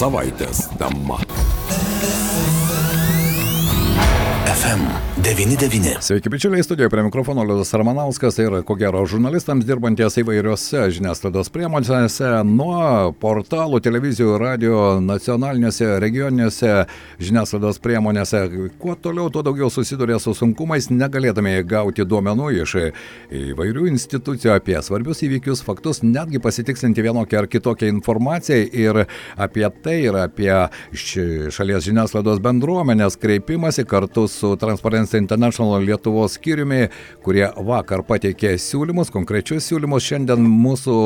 Savaitės tema. FM99. Sveiki, bičiuliai, studijoje prie mikrofono Liudas Ramanauskas ir, ko gero, žurnalistams dirbanties įvairiose žiniasklaidos priemonėse, nuo portalų, televizijų, radio, nacionalinėse, regioninėse žiniasklaidos priemonėse. Kuo toliau, tuo daugiau susiduria su sunkumais, negalėdami gauti duomenų iš įvairių institucijų apie svarbius įvykius, faktus, netgi pasitiksinti vienokią ar kitokią informaciją ir apie tai ir apie šalies žiniasklaidos bendruomenės kreipimąsi kartu su Transparency International Lietuvos skyriumi, kurie vakar pateikė siūlymus, konkrečius siūlymus. Šiandien mūsų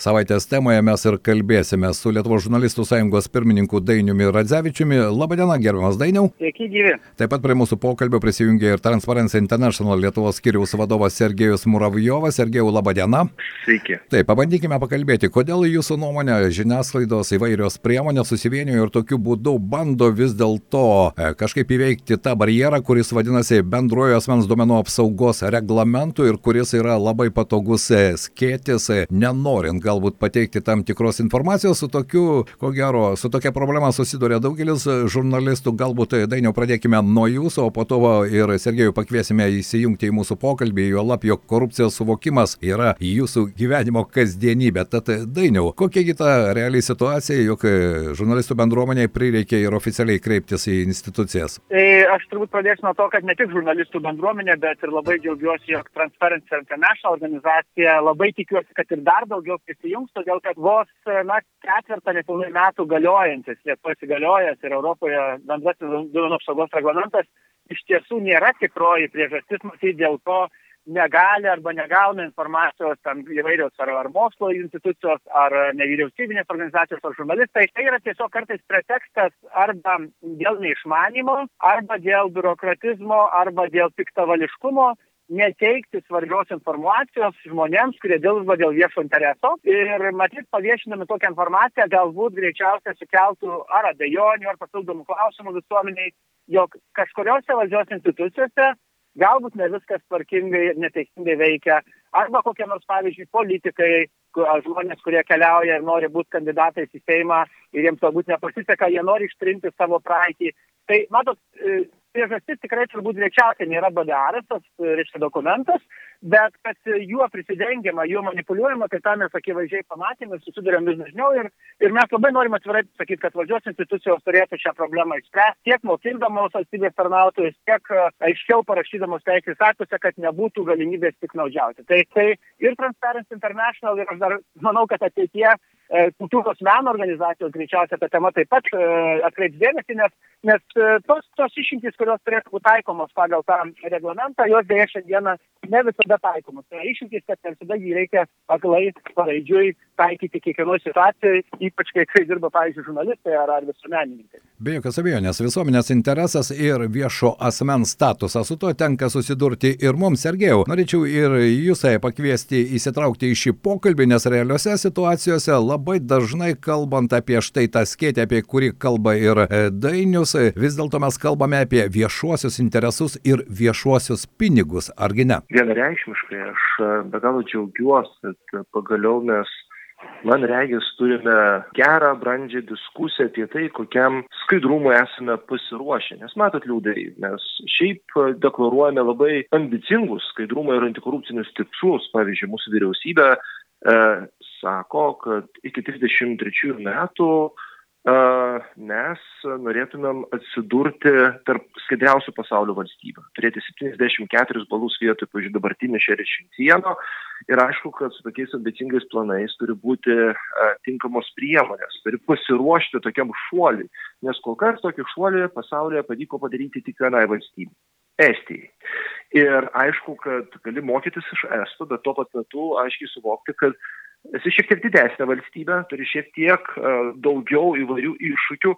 savaitės temoje mes ir kalbėsime su Lietuvos žurnalistų sąjungos pirmininku Dainiumi Radzevičiumi. Labadiena, gerbiamas Dainiau. Sveiki, gyvi. Taip pat prie mūsų pokalbio prisijungė ir Transparency International Lietuvos skyriaus vadovas Sergejus Muravjovas. Sergejau, labadiena. Sveiki. Taip, pabandykime pakalbėti, kodėl jūsų nuomonė žiniasklaidos įvairios priemonės susivienijo ir tokiu būdu bando vis dėlto e, kažkaip įveikti tą barjerą, kuris vadinasi bendrojo asmens duomenų apsaugos reglamentų ir kuris yra labai patogus e, skėtis, e, nenorint galbūt pateikti tam tikros informacijos, su tokiu, ko gero, su tokia problema susiduria daugelis žurnalistų, galbūt e, dainiau pradėkime nuo jūsų, o po to ir Sergejų pakviesime įsijungti į mūsų pokalbį, jo lab, jog korupcijos suvokimas yra jūsų gyvenimo kasdienybė. Tad dainiau, kokiagi ta reali situacija, jog žurnalistų bendruomeniai prireikė ir oficialiai kreiptis į institucijas? Tai aš turbūt pradėsiu nuo to, kad ne tik žurnalistų bendruomenė, bet ir labai džiaugiuosi, jog Transparency International organizacija labai tikiuosi, kad ir dar daugiau prisijungs, todėl kad vos, na, ketvirtą nepilnai metų galiojantis, Lietuvoje įsigaliojęs ir Europoje bendrasis duomenų apsaugos reglamentas iš tiesų nėra tikroji priežastis, matyti dėl to, negali arba negauna informacijos tam įvairios ar, ar mokslo institucijos, ar nevyriausybinės organizacijos, ar žurnalistai. Tai yra tiesiog kartais pretekstas arba dėl neišmanimo, arba dėl biurokratizmo, arba dėl piktavališkumo neteikti svarbios informacijos žmonėms, kurie dirba dėl viešo intereso. Ir matyt, paviešinami tokią informaciją galbūt greičiausiai sukeltų ar abejonių, ar papildomų klausimų visuomeniai, jog kažkuriuose valdžios institucijose galbūt ne viskas tvarkingai ir neteisingai veikia, arba kokie nors, pavyzdžiui, politikai, žmonės, kurie keliauja ir nori būti kandidatais į Seimą ir jiems galbūt nepasiseka, jie nori ištrinti savo praeitį. Tai, matot, priežastis tikrai turbūt greičiausiai nėra BDR, tas, reiškia, dokumentas, bet kad juo prisidengiama, juo manipuliuojama, tai tą mes akivaizdžiai pamatėme ir susidurėm vis dažniau ir, ir mes labai norim atvirai pasakyti, kad valdžios institucijos turėtų šią problemą išspręsti tiek mokindamos valstybės tarnautojus, tiek aiškiau parašydamos teisės aktuose, kad nebūtų galimybės piknaudžiauti. Tai, tai ir Transparency International ir aš dar manau, kad ateityje kultūros meno organizacijos greičiausiai ta tema taip pat atkreips dėmesį, nes, nes tos, tos išimtys, kurios turėtų būti taikomos pagal tą reglamentą, jos dėja šiandieną ne visada taikomos. Tai išimtys, kad ne visada jį reikia aklai, paraidžiui taikyti kiekvienoje situacijoje, ypač kai, kai dirba, pavyzdžiui, žurnalistai ar, ar visuomenininkai. Be jokios abejonės, visuomenės interesas ir viešo asmens statusas, su to tenka susidurti ir mums, Sergejau. Norėčiau ir jūsai pakviesti įsitraukti į šį pokalbį, nes realiuose situacijose labai dažnai kalbant apie štai tą skėtį, apie kurį kalba ir dainius, vis dėlto mes kalbame apie viešuosius interesus ir viešuosius pinigus, argi ne? Vienareikšmiškai aš be galo džiaugiuosi, kad pagaliau mes man regis turime gerą, brandžią diskusiją apie tai, kokiam skaidrumui esame pasiruošę. Nes matot, liūdai, mes šiaip deklaruojame labai ambicingus skaidrumo ir antikorupcinius tikslus. Pavyzdžiui, mūsų vyriausybė e, sako, kad iki 33 metų mes norėtumėm atsidurti tarp skaidriausių pasaulio valstybių. Turėti 74 balus vietoj, pažiūrėjau, dabartinį šešiasieno. Ir aišku, kad su tokiais ambicingais planais turi būti tinkamos priemonės, turi pasiruošti tokiam šuoliui. Nes kol kas tokį šuolį pasaulyje pavyko padaryti tik vienai valstybei. Estijai. Ir aišku, kad gali mokytis iš Estų, bet tuo pat metu aiškiai suvokti, kad esi šiek tiek didesnė valstybė, turi šiek tiek uh, daugiau įvairių iššūkių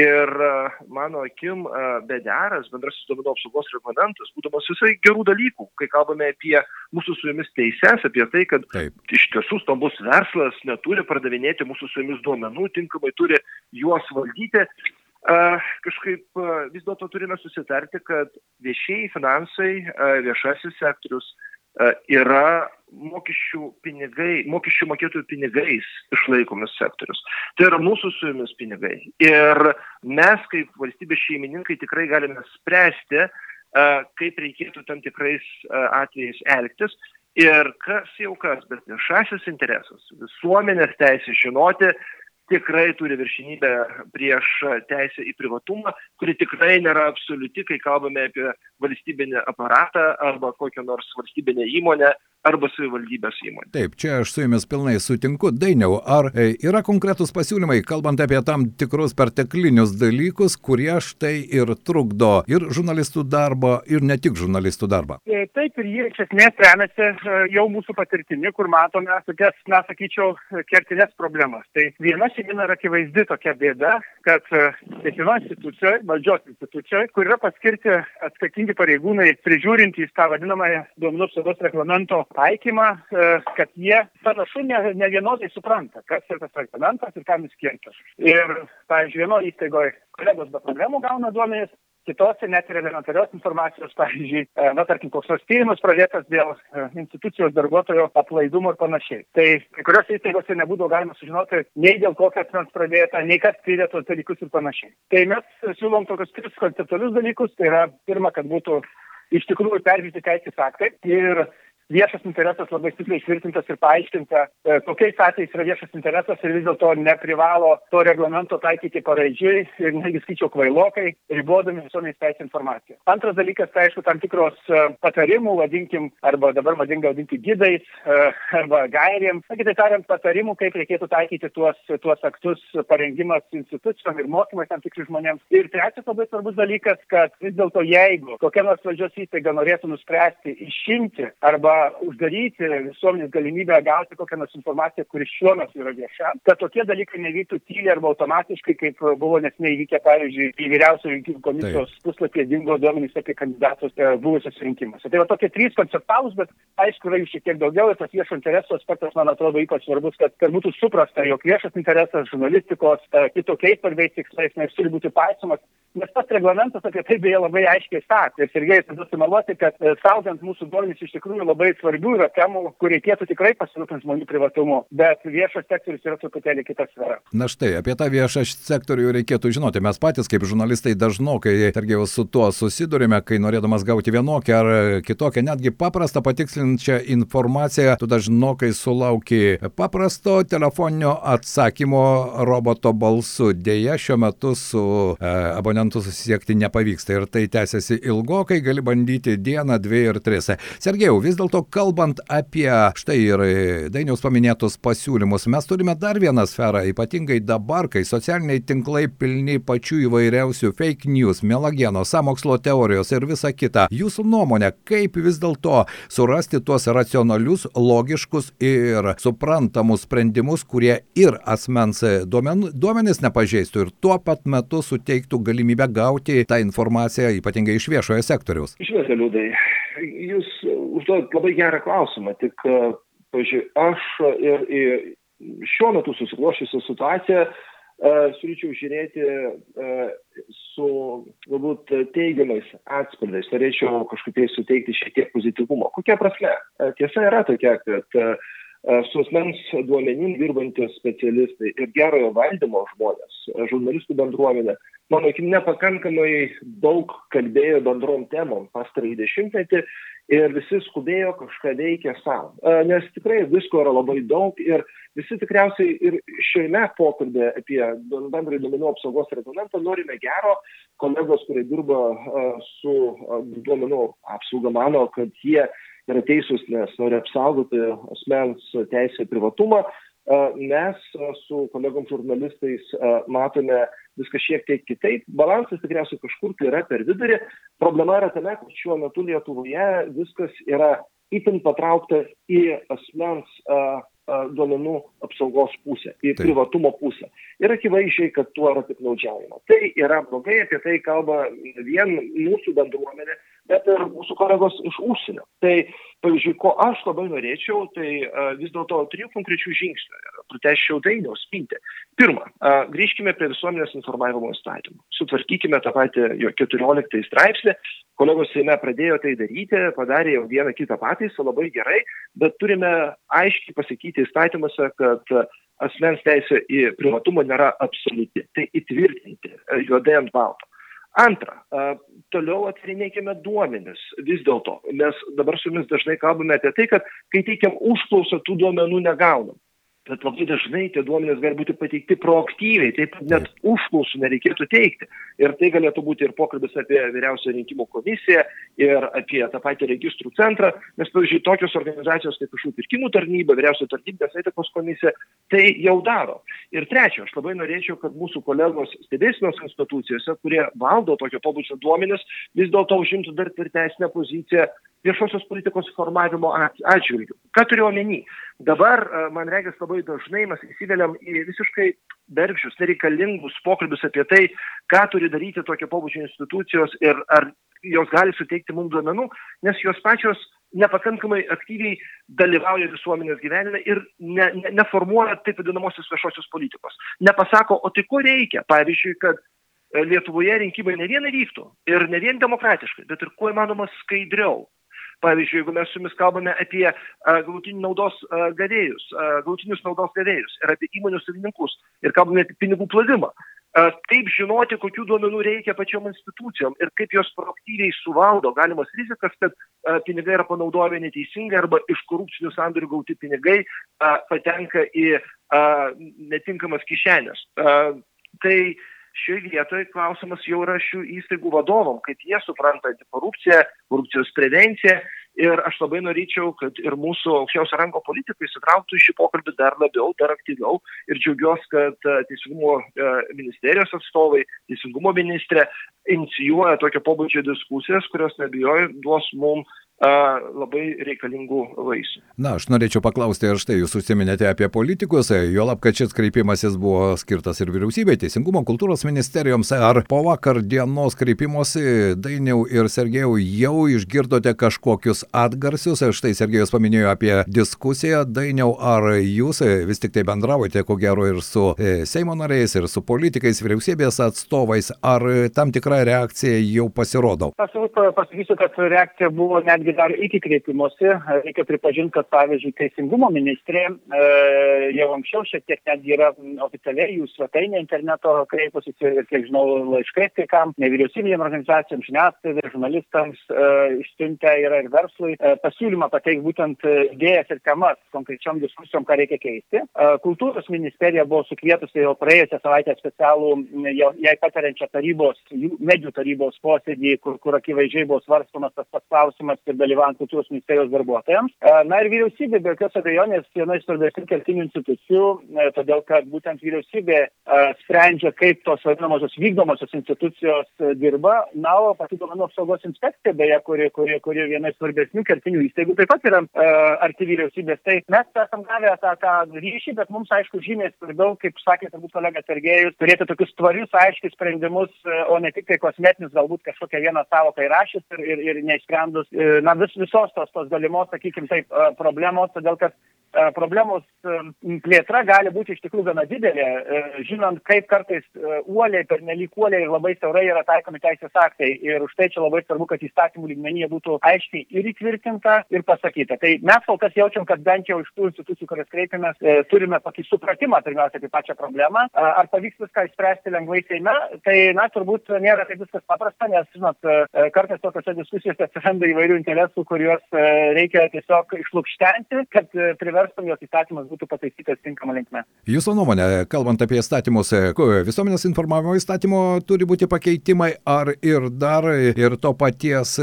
ir uh, mano akim uh, BDRas, bendrasis duomenų apsaugos reglamentas, būdamas visai gerų dalykų, kai kalbame apie mūsų su jumis teises, apie tai, kad Taip. iš tiesų stambus verslas neturi pardavinėti mūsų su jumis duomenų, tinkamai turi juos valdyti. Kažkaip vis dėlto turime susitarti, kad viešieji finansai, viešasis sektorius yra mokesčių pinigai, mokesčių mokėtojų pinigais išlaikomis sektorius. Tai yra mūsų su jumis pinigai. Ir mes kaip valstybės šeimininkai tikrai galime spręsti, kaip reikėtų tam tikrais atvejais elgtis. Ir kas jau kas, bet viešasis interesas, visuomenės teisė žinoti, tikrai turi viršinybę prieš teisę į privatumą, kuri tikrai nėra absoliuti, kai kalbame apie valstybinį aparatą arba kokią nors valstybinę įmonę arba savivaldybės įmonė. Taip, čia aš su jumis pilnai sutinku. Dainiau, ar e, yra konkretus pasiūlymai, kalbant apie tam tikrus perteklinius dalykus, kurie štai ir trukdo ir žurnalistų darbą, ir ne tik žurnalistų darbą? E, taip, ir jie iš esmės remiasi e, jau mūsų patirtimi, kur matome tokias, na, sakyčiau, kertinės problemas. Tai viena šiandien yra akivaizdi tokia bėda, kad kiekvieno institucijoje, valdžios institucijoje, kur yra paskirti atsakingi pareigūnai, prižiūrintys tą vadinamąją duomenų apsaugos reglamento taikymą, e, kad jie panašu ne, ne vienodai supranta, kas yra tas reglamentas ir kam jis skirtas. Ir, pavyzdžiui, vienoje įstaigoje kolegos be problemų gauna duomenys, kitose net ir elementarios informacijos, pavyzdžiui, e, na, tarkim, koks nors tyrimas pradėtas dėl e, institucijos darbuotojo aplaidumo ir panašiai. Tai kai kuriuose įstaigose nebūdavo galima sužinoti nei dėl kokio asmens pradėta, nei kas tyrė tos dalykus ir panašiai. Tai mes siūlom tokius tris konceptualius dalykus. Tai yra, pirma, kad būtų iš tikrųjų peržiūrėti teisės aktai ir viešas interesas labai stipriai išvirtintas ir paaiškinta, e, kokiais atvejais yra viešas interesas ir vis dėlto neprivalo to reglamento taikyti paraidžiui ir netgi skaičiau kvailokai, ribodami visuomenės teisę informaciją. Antras dalykas, tai aišku, tam tikros e, patarimų, vadinkim, arba dabar madinga vadinti gidais, e, arba gairėm, kitaip tariant, patarimų, kaip reikėtų taikyti tuos, tuos aktus parengimas institucijom ir mokymai tam tikri žmonėms. Ir trečias labai svarbus dalykas, kad vis dėlto jeigu kokia nors valdžios įstaiga norėtų nuspręsti išimti arba uždaryti visuomenės galimybę gauti kokią nors informaciją, kuri šiuo metu yra vieša, kad tokie dalykai nevyktų tyliai arba automatiškai, kaip buvo nesnei įvykę, pavyzdžiui, į vyriausio rinkimų komisijos Taip. puslapį dingo duomenys apie kandidatus e, buvusios rinkimuose. Tai va tokie trys konceptualūs, bet aišku, yra jų šiek tiek daugiau ir tas viešo intereso aspektas, man atrodo, ypač svarbus, kad, kad būtų suprasta, jog viešas interesas žurnalistikos e, kitokiais svarbiais tikslais nes turi būti paisomas, nes pats reglamentas apie tai beje labai aiškiai sakė. Ir Sergejai tada sumeluoti, kad e, saugant mūsų duomenys iš tikrųjų labai labai svarbių yra temų, kur reikėtų tikrai pasirūpinti žmonių privatumu, bet viešas sektorius yra truputėlį kita sfera. Na štai, apie tą viešą sektorių reikėtų žinoti. Mes patys kaip žurnalistai dažnokai, targi su tuo susidurime, kai norėdamas gauti vienokią ar kitokią, netgi paprastą patikslinčią informaciją, tu dažnokai sulauki paprasto telefoninio atsakymo roboto balsu. Deja, šiuo metu su e, abonentu susisiekti nepavyksta ir tai tęsiasi ilgokai, gali bandyti dieną, dvi ir tris. Sergejau, vis dėlto kalbant apie štai ir Dainiaus paminėtus pasiūlymus, mes turime dar vieną sferą, ypatingai dabar, kai socialiniai tinklai pilni pačių įvairiausių fake news, melagieno, samokslo teorijos ir visa kita. Jūsų nuomonė, kaip vis dėlto surasti tuos racionalius, logiškus ir suprantamus sprendimus, kurie ir asmens duomen, duomenis nepažeistų ir tuo pat metu suteiktų galimybę gauti tą informaciją, ypatingai iš viešojo sektoriaus. Žinote, liūdai, jūs užduodat labai gerą klausimą, tik, e, pažiūrėjau, aš ir, ir šiuo metu susiklošusią situaciją uh, siūlyčiau žiūrėti uh, su galbūt teigiamais atspalviais, norėčiau kažkaip suteikti šiek tiek pozityvumo. Kokia prasme? Tiesa yra tokia, kad su asmens duomenim dirbantys specialistai ir gerojo valdymo žmonės, žurnalistų bendruomenė, mano akim, nepakankamai daug kalbėjo bendrom temom pastarąjį dešimtmetį ir visi skubėjo kažką veikia savo. Nes tikrai visko yra labai daug ir visi tikriausiai ir šiame pokalbė apie bendrai duomenų apsaugos reglamentą norime gero. Kolegos, kurie dirba su duomenų apsauga, mano, kad jie yra teisūs, nes nori apsaugoti asmens teisę į privatumą. Mes su kolegom žurnalistais matome viskas šiek tiek kitaip. Balansas tikriausiai kažkur tai yra per vidurį. Problema yra tame, kad šiuo metu Lietuvoje viskas yra itin patraukta į asmens duomenų apsaugos pusę, į Taip. privatumo pusę. Ir akivaizdžiai, kad tuo yra piknaudžiaujama. Tai yra blogai, apie tai kalba vien mūsų bendruomenė, bet ir mūsų kolegos iš užsienio. Tai, pavyzdžiui, ko aš labai norėčiau, tai vis dėlto trijų konkrečių žingsnių. Prateščiau dainiaus mintį. Pirma, grįžkime prie visuomenės informavimo įstatymų. Sutvarkykime tą patį jo 14 straipsnį. Kolegos Seime pradėjo tai daryti, padarė jau vieną kitą pataisą, labai gerai, bet turime aiškiai pasakyti įstatymuose, kad asmens teisė į privatumą nėra absoliuti. Tai įtvirtinti juodai ant balto. Antra, toliau atrinėkime duomenis vis dėlto, nes dabar su jumis dažnai kalbame apie tai, kad kai teikiam užklausą, tų duomenų negaunam bet labai dažnai tie duomenys gali būti pateikti proaktyviai, taip net užklausų nereikėtų teikti. Ir tai galėtų būti ir pokalbis apie vyriausią rinkimų komisiją, ir apie tą patį registrų centrą, nes, pavyzdžiui, tokios organizacijos kaip viešų pirkimų tarnyba, vyriausiojo tarnybės etikos komisija, tai jau daro. Ir trečia, aš labai norėčiau, kad mūsų kolegos stebėsinos institucijose, kurie valdo tokio pobūdžio duomenis, vis dėlto užimtų dar tvirtesnę poziciją viešosios politikos formavimo atžvilgių. Ką turiu omeny? Dabar, e, man regis, labai dažnai mes įsiveliam į visiškai bergžius, nereikalingus pokalbius apie tai, ką turi daryti tokio pobūdžio institucijos ir ar jos gali suteikti mums duomenų, nes jos pačios nepakankamai aktyviai dalyvauja visuomenės gyvenime ir ne, ne, neformuoja taip vadinamosios viešosios politikos. Nepasako, o tai ko reikia, pavyzdžiui, kad e, Lietuvoje rinkimai ne vien vyktų ir ne vien demokratiškai, bet ir kuo įmanoma skaidriau. Pavyzdžiui, jeigu mes su jumis kalbame apie galutinių naudos gavėjus, galutinius naudos gavėjus ir apie įmonių savininkus ir kalbame apie pinigų plovimą, kaip žinoti, kokių duomenų reikia pačiom institucijom ir kaip jos proaktyviai suvaldo galimas rizikas, kad pinigai yra panaudojami neteisingai arba iš korupcinių sandorių gauti pinigai patenka į netinkamas kišenės. Tai šioje vietoje klausimas jau yra šių įstaigų vadovom, kaip jie supranta antikorupciją, korupcijos prevenciją. Ir aš labai norėčiau, kad ir mūsų aukščiausio rango politikai įsitrauktų į šį pokalbį dar labiau, dar aktyviau. Ir džiaugiuosi, kad e, Teisingumo e, ministerijos atstovai, Teisingumo ministrė inicijuoja tokio pobūdžio diskusijas, kurios nebijoju duos mums labai reikalingų vaisių. Na, aš norėčiau paklausti, ar štai jūs užsiminėte apie politikus, juolab, kad šis kreipimasis buvo skirtas ir vyriausybė, teisingumo kultūros ministerijoms, ar po vakar dienos kreipimosi Dainiau ir Sergejau jau išgirdote kažkokius atgarsius, štai Sergejus paminėjo apie diskusiją, Dainiau, ar jūs vis tik tai bendravote, ko gero, ir su e, Seimo nariais, ir su politikais, vyriausybės atstovais, ar tam tikra reakcija jau pasirodo? Pasakysiu, kad reakcija buvo netgi netgi dar iki kreipimosi reikia pripažinti, kad pavyzdžiui Teisingumo ministrė e, jau anksčiau šiek tiek netgi yra oficialiai jų svetainė interneto kreipusis ir, kiek žinau, laiškai kai kam, nevyriausybinėm organizacijom, žiniasklaidai, žurnalistams e, išsiuntę yra ir verslui e, pasiūlymą pateikti būtent idėjas ir temas konkrečiom diskusijom, ką reikia keisti. E, kultūros ministerija buvo sukvietusi jau praėjusią savaitę specialų jai patariančią tarybos, medijų tarybos posėdį, kur, kur akivaizdžiai buvo svarstomas tas pats klausimas ir dalyvaujant kultūros ministerijos darbuotojams. E, na ir vyriausybė be jokios abejonės viena iš svarbesnių kertinių institucijų, e, todėl kad būtent vyriausybė e, sprendžia, kaip tos vadinamosios vykdomosios institucijos dirba. Na, o pati duomenų apsaugos inspekcija, beje, kuri, kuri, kuri viena iš svarbesnių kertinių įstaigų, taip pat yra arti vyriausybės. Tai mes esam gavę tą, tą ryšį, bet mums, aišku, žymiai svarbiau, kaip sakė turbūt kolega Sergejus, turėti tokius tvarius, aiškius sprendimus, o ne tik tai kosmetinius, galbūt kažkokią vieną savoką įrašys ir, ir, ir neišsprendus na, vis, visos tos, tos galimos, sakykime, taip, problemos, todėl kad problemos plėtra gali būti iš tikrųjų gana didelė, žinant, kaip kartais uoliai, per nelik uoliai ir labai siaurai yra taikomi teisės aktai. Ir už tai čia labai svarbu, kad įstatymų lygmenyje būtų aiškiai ir įtvirtinta, ir pasakyta. Tai mes kol kas jaučiam, kad bent jau iš tų institucijų, kurias kreipiamės, turime tokį supratimą, pirmiausia, apie pačią problemą. Ar pavyks viską išspręsti lengvai Seime, tai, na, turbūt nėra taip viskas paprasta, nes, žinot, kartais tokiuose diskusijose atsiranda įvairių interesų kuriuos e, reikia tiesiog išlūkštenti, kad e, priverstum, jog įstatymas būtų pataisytas tinkama linkme. Jūsų nuomonė, kalbant apie įstatymus, e, visuomenės informavimo įstatymo turi būti pakeitimai, ar ir dar ir to paties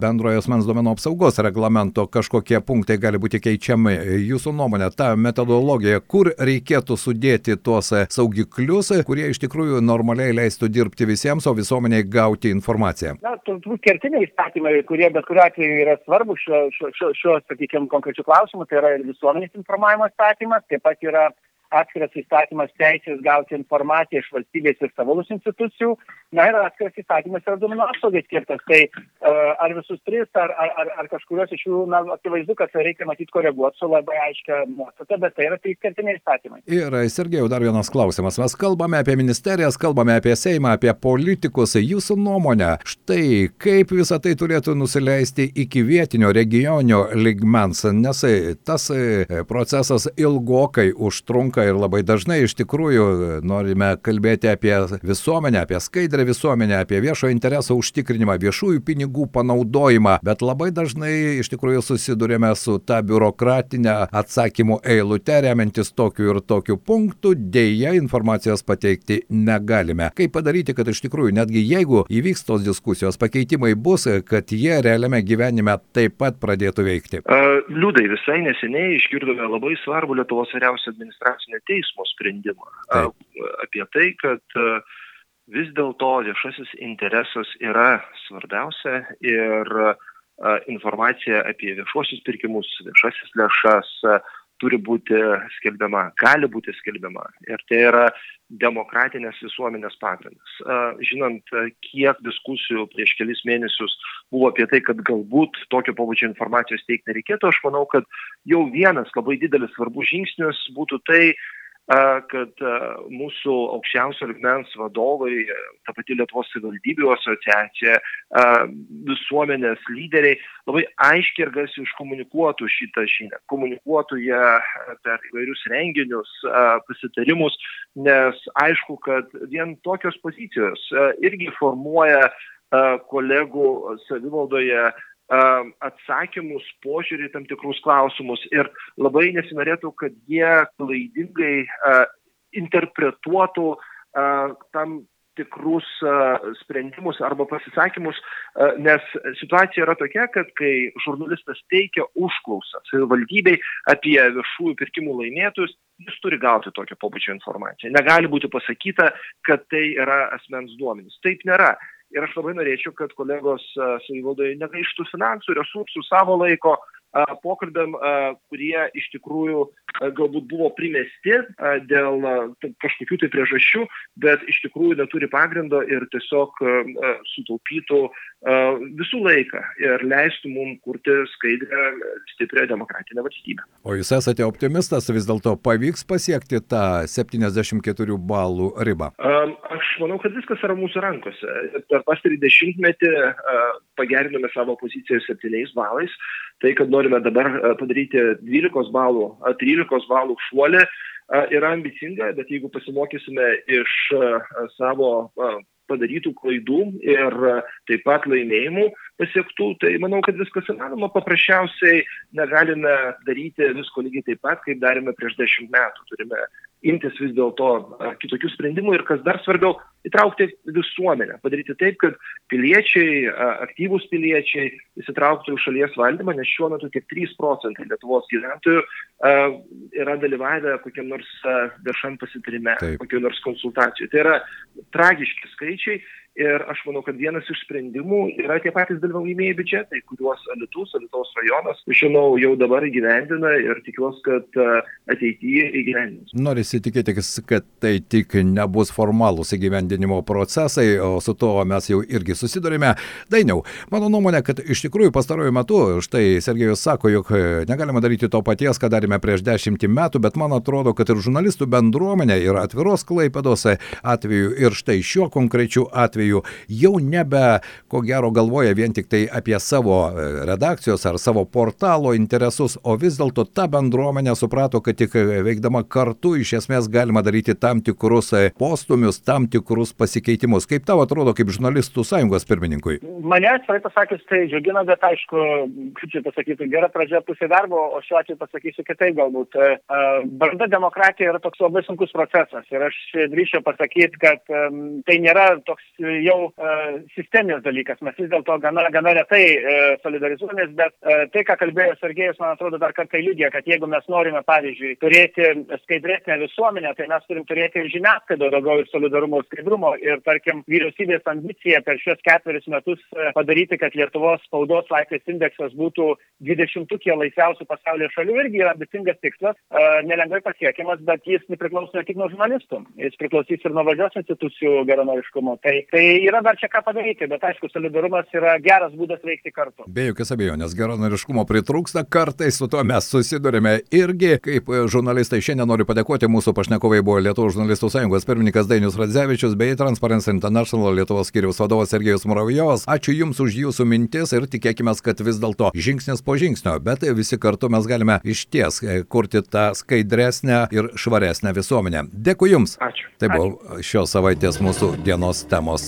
bendrojo asmens duomenų apsaugos reglamento kažkokie punktai gali būti keičiami. Jūsų nuomonė, ta metodologija, kur reikėtų sudėti tuos saugiklius, kurie iš tikrųjų normaliai leistų dirbti visiems, o visuomeniai gauti informaciją? Na, turbūt kertiniai įstatymai, kurie bet kuriuo atveju yra svarbus šiuo, šiuo, šiuo, šiuo sakykime, konkrečiu klausimu, tai yra ir visuomenės informavimo įstatymas, taip pat yra atskiras įstatymas teisės gauti informaciją iš valstybės ir savalus institucijų, na ir atskiras įstatymas yra duomenų apsaugai skirtas. Tai uh, ar visus tris, ar, ar, ar, ar kažkurios iš jų, na, akivaizdu, kad reikia matyti koreguoti su labai aiškia nuostata, bet tai yra trys kertiniai įstatymai. Ir, Sergejau, dar vienas klausimas. Mes kalbame apie ministerijas, kalbame apie Seimą, apie politikus. Jūsų nuomonė, štai kaip visą tai turėtų nusileisti iki vietinio regioninio ligmens, nes tas procesas ilgokai užtrunka nutinka ir labai dažnai iš tikrųjų norime kalbėti apie visuomenę, apie skaidrę visuomenę, apie viešo intereso užtikrinimą, viešųjų pinigų panaudojimą, bet labai dažnai iš tikrųjų susidurėme su ta biurokratinė atsakymų eilute, remiantis tokiu ir tokiu punktu, dėja informacijos pateikti negalime. Kaip padaryti, kad iš tikrųjų netgi jeigu įvyks tos diskusijos, pakeitimai bus, kad jie realiame gyvenime taip pat pradėtų veikti? Liūdai, visai neseniai išgirdome labai svarbų Lietuvos vyriausio administracijos konstitucinio teismo sprendimą Taip. apie tai, kad vis dėlto viešasis interesas yra svarbiausia ir informacija apie viešuosius pirkimus, viešasis lėšas turi būti skelbiama, gali būti skelbiama. Ir tai yra demokratinės visuomenės pagrindas. Žinant, kiek diskusijų prieš kelis mėnesius buvo apie tai, kad galbūt tokio pabudžio informacijos teikti nereikėtų, aš manau, kad jau vienas labai didelis svarbus žingsnis būtų tai, kad mūsų aukščiausio ligmens vadovai, ta pati Lietuvos savivaldybių asociacija, visuomenės lyderiai labai aiškiai ir garsiai iškomunikuotų šitą žinią, komunikuotų ją per įvairius renginius, pasitarimus, nes aišku, kad vien tokios pozicijos irgi formuoja kolegų savivaldoje atsakymus, požiūrį tam tikrus klausimus ir labai nesinorėtų, kad jie klaidingai interpretuotų tam tikrus sprendimus arba pasisakymus, nes situacija yra tokia, kad kai žurnalistas teikia užklausą savivaldybei apie viešųjų pirkimų laimėtojus, jis turi gauti tokio pobūdžio informaciją. Negali būti pasakyta, kad tai yra asmens duomenys. Taip nėra ir aš labai norėčiau, kad kolegos savivaldoje negaištų finansų, resursų, savo laiko pokalbėm, kurie iš tikrųjų galbūt buvo primesti dėl kažkokių tai priežasčių, bet iš tikrųjų neturi pagrindo ir tiesiog sutaupytų visų laiką ir leistų mums kurti skaidrę, stiprią demokratinę valstybę. O jūs esate optimistas, vis dėlto pavyks pasiekti tą 74 balų ribą? Aš manau, kad viskas yra mūsų rankose. Per pastarį dešimtmetį pagerinome savo poziciją 7 balais. Tai, kad norime dabar padaryti 12 balų, 13 balų šuolį, yra ambicinga, bet jeigu pasimokysime iš savo padarytų klaidų ir taip pat laimėjimų pasiektų, tai manau, kad viskas įmanoma. Paprasčiausiai negalime daryti visko lygiai taip pat, kaip darėme prieš dešimt metų. Turime imtis vis dėlto kitokių sprendimų ir, kas dar svarbiau, įtraukti visuomenę, padaryti taip, kad piliečiai, aktyvūs piliečiai įsitrauktų į šalies valdymą, nes šiuo metu tik 3 procentai Lietuvos gyventojų yra dalyvavę kokiam nors viešam pasitarime, kokiam nors konsultacijų. Tai yra tragiški skaičiai Ir aš manau, kad vienas iš sprendimų yra tie patys dalyvaujamieji biudžetai, kuriuos Alitus, Alitos rajonas, žinau, jau dabar įgyvendina ir tikiuosi, kad e, ateityje įgyvendins. Norisi tikėti, kad tai tik nebus formalūs įgyvendinimo procesai, o su to mes jau irgi susidurime. Dainiau, mano nuomonė, kad iš tikrųjų pastaruoju metu, štai Sergejus sako, jog negalima daryti to paties, ką darėme prieš dešimtį metų, bet man atrodo, kad ir žurnalistų bendruomenė yra atviros klaipados atveju ir štai šiuo konkrečiu atveju atveju jau nebe, ko gero, galvoja vien tik tai apie savo e, redakcijos ar savo portalo interesus, o vis dėlto ta bendruomenė suprato, kad tik veikdama kartu iš esmės galima daryti tam tikrus e, postumius, tam tikrus pasikeitimus. Kaip tau atrodo, kaip žurnalistų sąjungos pirmininkui? Mane, atvirai pasakius, tai džiugina, bet aišku, kaip čia pasakyti, gera pradžia pusė darbo, o šiuo atveju pasakysiu kitaip galbūt. E, branda demokratija yra toks labai sunkus procesas ir aš drįšiu pasakyti, kad tai nėra toks jau uh, sisteminis dalykas. Mes vis dėlto gana, gana retai uh, solidarizuomės, bet uh, tai, ką kalbėjo Sergejus, man atrodo, dar kartą liūdė, kad jeigu mes norime, pavyzdžiui, turėti skaidresnę visuomenę, tai mes turim turėti ir žiniasklaido daugiau ir solidarumo skaidrumo. Ir, tarkim, vyriausybės ambicija per šios ketverius metus padaryti, kad Lietuvos spaudos laisvės indeksas būtų 20-ukė laisviausių pasaulio šalių, irgi yra ambicingas tikslas, nelengvai pasiekiamas, bet jis nepriklauso ne tik nuo žurnalistų, jis priklausys ir nuo valdžios institucijų geranoriškumo. Tai, tai yra dar čia ką padaryti, bet aišku, solidarumas yra geras būdas veikti kartu. Be jokios abejonės, geranoriškumo pritrūksta, kartais su tuo mes susidurime irgi. Kaip žurnalistai šiandien noriu padėkoti, mūsų pašnekovai buvo Lietuvos žurnalistų sąjungos pirmininkas Dainius Radzevičius bei Transparency International Lietuvos skyriaus vadovas Sergejus Muravjovas. Ačiū Jums už Jūsų mintis ir tikėkime, kad vis dėlto žingsnis po žingsnio, bet visi kartu mes galime iš ties kurti tą skaidresnę ir švaresnę visuomenę. Dėkui Jums. Ačiū. Tai buvo šios savaitės mūsų dienos temos